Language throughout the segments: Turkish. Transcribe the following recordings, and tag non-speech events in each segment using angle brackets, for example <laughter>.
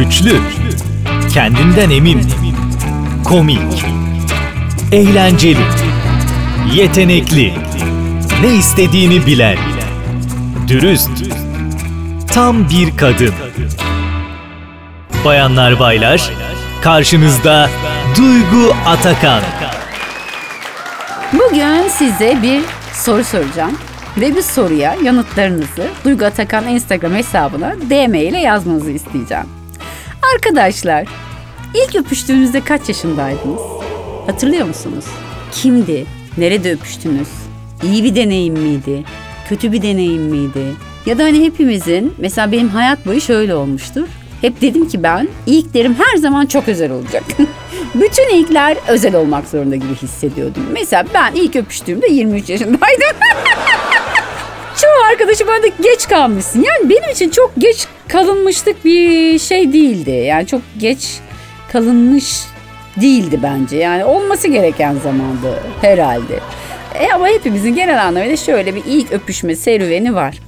Güçlü, kendinden emin, komik, eğlenceli, yetenekli, ne istediğini bilen, dürüst, tam bir kadın. Bayanlar baylar, karşınızda Duygu Atakan. Bugün size bir soru soracağım. Ve bu soruya yanıtlarınızı Duygu Atakan Instagram hesabına DM ile yazmanızı isteyeceğim. Arkadaşlar, ilk öpüştüğünüzde kaç yaşındaydınız? Hatırlıyor musunuz? Kimdi? Nerede öpüştünüz? İyi bir deneyim miydi? Kötü bir deneyim miydi? Ya da hani hepimizin, mesela benim hayat boyu şöyle olmuştur. Hep dedim ki ben ilklerim her zaman çok özel olacak. <laughs> Bütün ilkler özel olmak zorunda gibi hissediyordum. Mesela ben ilk öpüştüğümde 23 yaşındaydım. <laughs> Çoğu arkadaşım bana geç kalmışsın. Yani benim için çok geç kalınmışlık bir şey değildi. Yani çok geç kalınmış değildi bence. Yani olması gereken zamandı herhalde. E ama hepimizin genel anlamıyla şöyle bir ilk öpüşme serüveni var.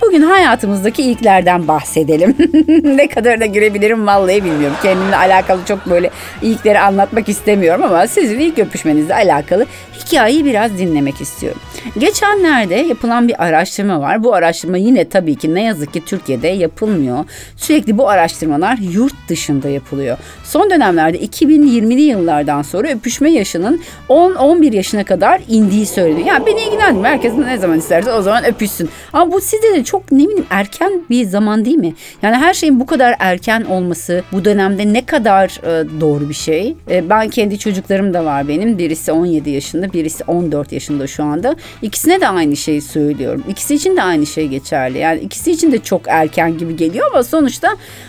Bugün hayatımızdaki ilklerden bahsedelim. <laughs> ne kadar da girebilirim vallahi bilmiyorum. Kendimle alakalı çok böyle ilkleri anlatmak istemiyorum ama sizin ilk öpüşmenizle alakalı hikayeyi biraz dinlemek istiyorum. Geçenlerde yapılan bir araştırma var. Bu araştırma yine tabii ki ne yazık ki Türkiye'de yapılmıyor. Sürekli bu araştırmalar yurt dışında yapılıyor. Son dönemlerde 2020'li yıllardan sonra öpüşme yaşının 10-11 yaşına kadar indiği söyleniyor. Yani beni ilgilendirmiyor. Herkes ne zaman isterse o zaman öpüşsün. Ama bu sizde de çok ne bileyim erken bir zaman değil mi? Yani her şeyin bu kadar erken olması bu dönemde ne kadar e, doğru bir şey. E, ben kendi çocuklarım da var benim. Birisi 17 yaşında, birisi 14 yaşında şu anda. İkisine de aynı şeyi söylüyorum. İkisi için de aynı şey geçerli. Yani ikisi için de çok erken gibi geliyor ama sonuçta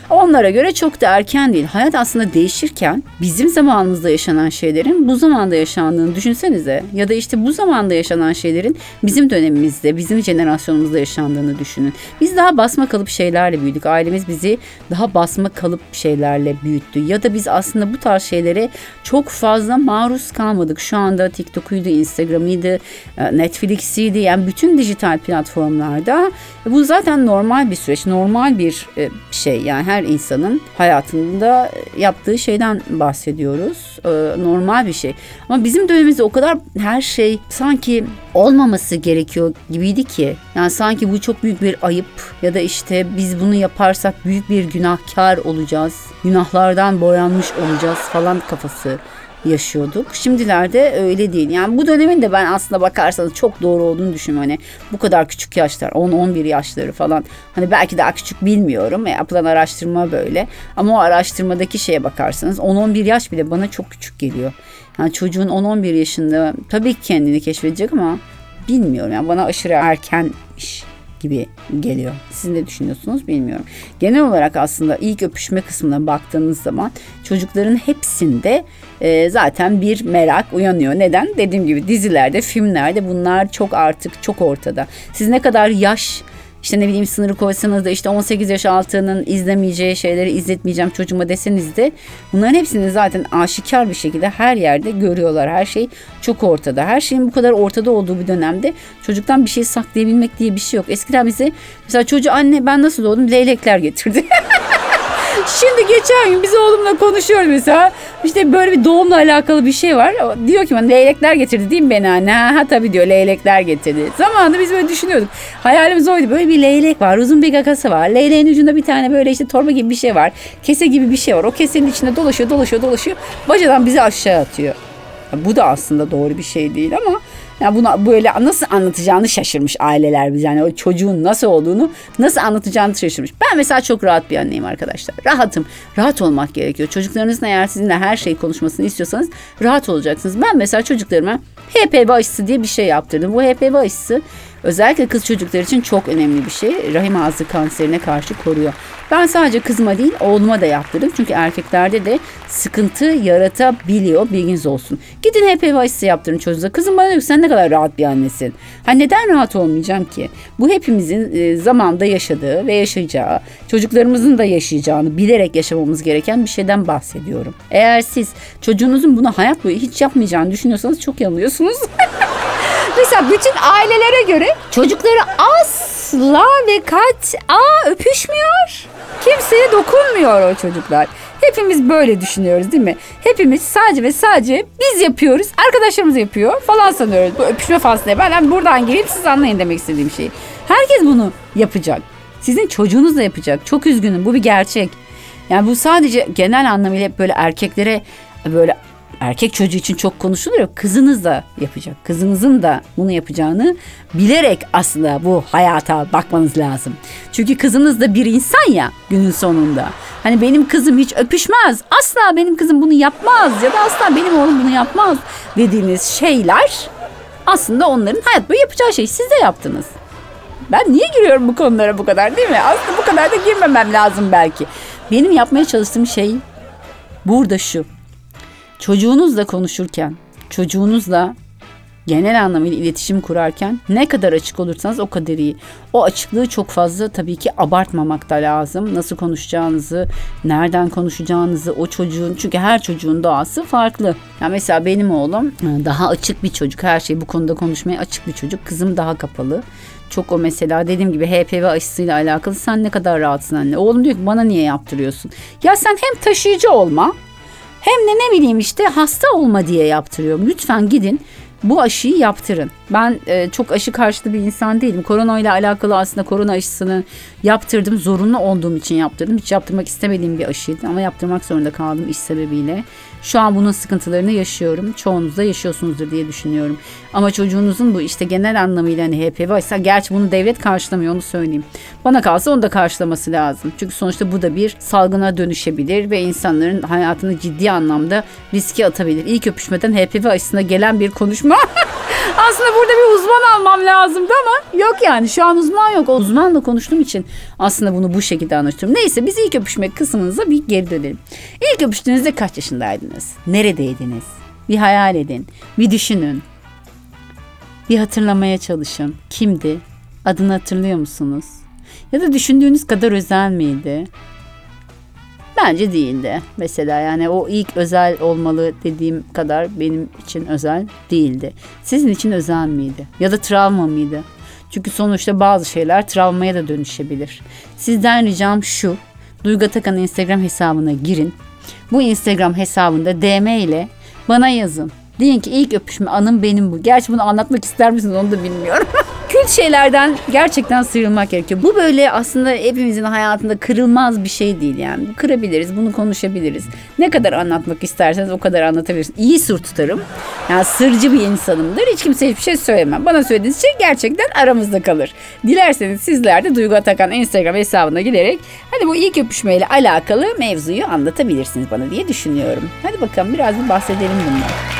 onlara göre çok da erken değil. Hayat aslında değişirken bizim zamanımızda yaşanan şeylerin bu zamanda yaşandığını düşünsenize. Ya da işte bu zamanda yaşanan şeylerin bizim dönemimizde, bizim jenerasyonumuzda yaşandığını düşünün. Biz daha basma kalıp şeylerle büyüdük. Ailemiz bizi daha basma kalıp şeylerle büyüttü. Ya da biz aslında bu tarz şeylere çok fazla maruz kalmadık. Şu anda TikTok'uydu, Instagram'ıydı, e, Netflix'iydi. Yani bütün dijital platformlarda bu zaten normal bir süreç, normal bir e, şey. Yani her insanın hayatında yaptığı şeyden bahsediyoruz. E, normal bir şey. Ama bizim dönemimizde o kadar her şey sanki olmaması gerekiyor gibiydi ki. Yani sanki bu çok büyük bir ayıp ya da işte biz bunu yaparsak büyük bir günahkar olacağız. Günahlardan boyanmış olacağız falan kafası yaşıyorduk. Şimdilerde öyle değil. Yani bu dönemin de ben aslında bakarsanız çok doğru olduğunu düşünüyorum. Hani bu kadar küçük yaşlar 10-11 yaşları falan. Hani belki daha küçük bilmiyorum. E, yapılan araştırma böyle. Ama o araştırmadaki şeye bakarsanız 10-11 yaş bile bana çok küçük geliyor. Yani çocuğun 10-11 yaşında tabii ki kendini keşfedecek ama bilmiyorum. Yani bana aşırı erkenmiş gibi geliyor. Siz ne düşünüyorsunuz bilmiyorum. Genel olarak aslında ilk öpüşme kısmına baktığınız zaman çocukların hepsinde e, zaten bir merak uyanıyor. Neden? Dediğim gibi dizilerde, filmlerde bunlar çok artık çok ortada. Siz ne kadar yaş işte ne bileyim sınırı koysanız da işte 18 yaş altının izlemeyeceği şeyleri izletmeyeceğim çocuğuma deseniz de bunların hepsini zaten aşikar bir şekilde her yerde görüyorlar. Her şey çok ortada. Her şeyin bu kadar ortada olduğu bir dönemde çocuktan bir şey saklayabilmek diye bir şey yok. Eskiden bize mesela çocuğu anne ben nasıl doğdum leylekler getirdi. <laughs> Şimdi geçen gün biz oğlumla konuşuyoruz mesela. İşte böyle bir doğumla alakalı bir şey var. O Diyor ki bana leylekler getirdi değil mi beni anne? Ha, ha tabii diyor leylekler getirdi. Zamanında biz böyle düşünüyorduk. Hayalimiz oydu. Böyle bir leylek var. Uzun bir gagası var. Leyleğin ucunda bir tane böyle işte torba gibi bir şey var. Kese gibi bir şey var. O kesenin içinde dolaşıyor dolaşıyor dolaşıyor. Bacadan bizi aşağı atıyor. Bu da aslında doğru bir şey değil ama ya buna böyle nasıl anlatacağını şaşırmış aileler biz. Yani o çocuğun nasıl olduğunu nasıl anlatacağını şaşırmış. Ben mesela çok rahat bir anneyim arkadaşlar. Rahatım. Rahat olmak gerekiyor. Çocuklarınızın eğer sizinle her şeyi konuşmasını istiyorsanız rahat olacaksınız. Ben mesela çocuklarıma HPV aşısı diye bir şey yaptırdım. Bu HPV aşısı özellikle kız çocuklar için çok önemli bir şey. Rahim ağzı kanserine karşı koruyor. Ben sadece kızıma değil oğluma da yaptırdım. Çünkü erkeklerde de sıkıntı yaratabiliyor bilginiz olsun. Gidin HPV aşısı yaptırın çocuğunuza. Kızım bana diyor sen ne kadar rahat bir annesin. Ha neden rahat olmayacağım ki? Bu hepimizin e, zamanda yaşadığı ve yaşayacağı, çocuklarımızın da yaşayacağını bilerek yaşamamız gereken bir şeyden bahsediyorum. Eğer siz çocuğunuzun bunu hayat boyu hiç yapmayacağını düşünüyorsanız çok yanılıyorsunuz. <laughs> Mesela bütün ailelere göre çocukları asla ve kat a öpüşmüyor. Kimseye dokunmuyor o çocuklar. Hepimiz böyle düşünüyoruz değil mi? Hepimiz sadece ve sadece biz yapıyoruz. Arkadaşlarımız yapıyor falan sanıyoruz. Bu öpüşme faslı. Ben ben buradan gireyim siz anlayın demek istediğim şeyi. Herkes bunu yapacak. Sizin çocuğunuz da yapacak. Çok üzgünüm bu bir gerçek. Yani bu sadece genel anlamıyla hep böyle erkeklere böyle erkek çocuğu için çok konuşuluyor. Kızınız da yapacak. Kızınızın da bunu yapacağını bilerek aslında bu hayata bakmanız lazım. Çünkü kızınız da bir insan ya günün sonunda. Hani benim kızım hiç öpüşmez. Asla benim kızım bunu yapmaz ya da asla benim oğlum bunu yapmaz dediğiniz şeyler aslında onların hayat boyu yapacağı şey. Siz de yaptınız. Ben niye giriyorum bu konulara bu kadar değil mi? Aslında bu kadar da girmemem lazım belki. Benim yapmaya çalıştığım şey burada şu. Çocuğunuzla konuşurken, çocuğunuzla genel anlamıyla iletişim kurarken ne kadar açık olursanız o kadar iyi. O açıklığı çok fazla tabii ki abartmamak da lazım. Nasıl konuşacağınızı, nereden konuşacağınızı o çocuğun çünkü her çocuğun doğası farklı. Ya mesela benim oğlum e, daha açık bir çocuk. Her şey bu konuda konuşmaya açık bir çocuk. Kızım daha kapalı. Çok o mesela dediğim gibi HPV aşısıyla alakalı sen ne kadar rahatsın anne. Oğlum diyor ki bana niye yaptırıyorsun? Ya sen hem taşıyıcı olma hem de ne bileyim işte hasta olma diye yaptırıyorum. Lütfen gidin bu aşıyı yaptırın. Ben e, çok aşı karşıtı bir insan değilim. Korona ile alakalı aslında korona aşısını yaptırdım. Zorunlu olduğum için yaptırdım. Hiç yaptırmak istemediğim bir aşıydı ama yaptırmak zorunda kaldım iş sebebiyle. Şu an bunun sıkıntılarını yaşıyorum. Çoğunuz da yaşıyorsunuzdur diye düşünüyorum. Ama çocuğunuzun bu işte genel anlamıyla hani HPV aşısı, gerçi bunu devlet karşılamıyor onu söyleyeyim. Bana kalsa onu da karşılaması lazım. Çünkü sonuçta bu da bir salgına dönüşebilir ve insanların hayatını ciddi anlamda riske atabilir. İlk öpüşmeden HPV aşısına gelen bir konuşma. <laughs> Aslında burada bir uzman almam lazımdı ama yok yani şu an uzman yok. Uzmanla konuştuğum için aslında bunu bu şekilde anlatıyorum. Neyse biz ilk öpüşme kısmınıza bir geri dönelim. İlk öpüştüğünüzde kaç yaşındaydınız? Neredeydiniz? Bir hayal edin. Bir düşünün. Bir hatırlamaya çalışın. Kimdi? Adını hatırlıyor musunuz? Ya da düşündüğünüz kadar özel miydi? Bence değildi. Mesela yani o ilk özel olmalı dediğim kadar benim için özel değildi. Sizin için özel miydi? Ya da travma mıydı? Çünkü sonuçta bazı şeyler travmaya da dönüşebilir. Sizden ricam şu. Duygu Atakan Instagram hesabına girin. Bu Instagram hesabında DM ile bana yazın. Deyin ki ilk öpüşme anım benim bu. Gerçi bunu anlatmak ister misiniz onu da bilmiyorum. <laughs> Kült şeylerden gerçekten sıyrılmak gerekiyor. Bu böyle aslında hepimizin hayatında kırılmaz bir şey değil yani. Kırabiliriz, bunu konuşabiliriz. Ne kadar anlatmak isterseniz o kadar anlatabilirsiniz. İyi sır tutarım. Yani sırcı bir insanımdır. Hiç kimseye hiçbir şey söylemem. Bana söylediğiniz şey gerçekten aramızda kalır. Dilerseniz sizler de Duygu Atakan Instagram hesabına giderek hani bu ilk öpüşmeyle alakalı mevzuyu anlatabilirsiniz bana diye düşünüyorum. Hadi bakalım biraz bir bahsedelim bundan.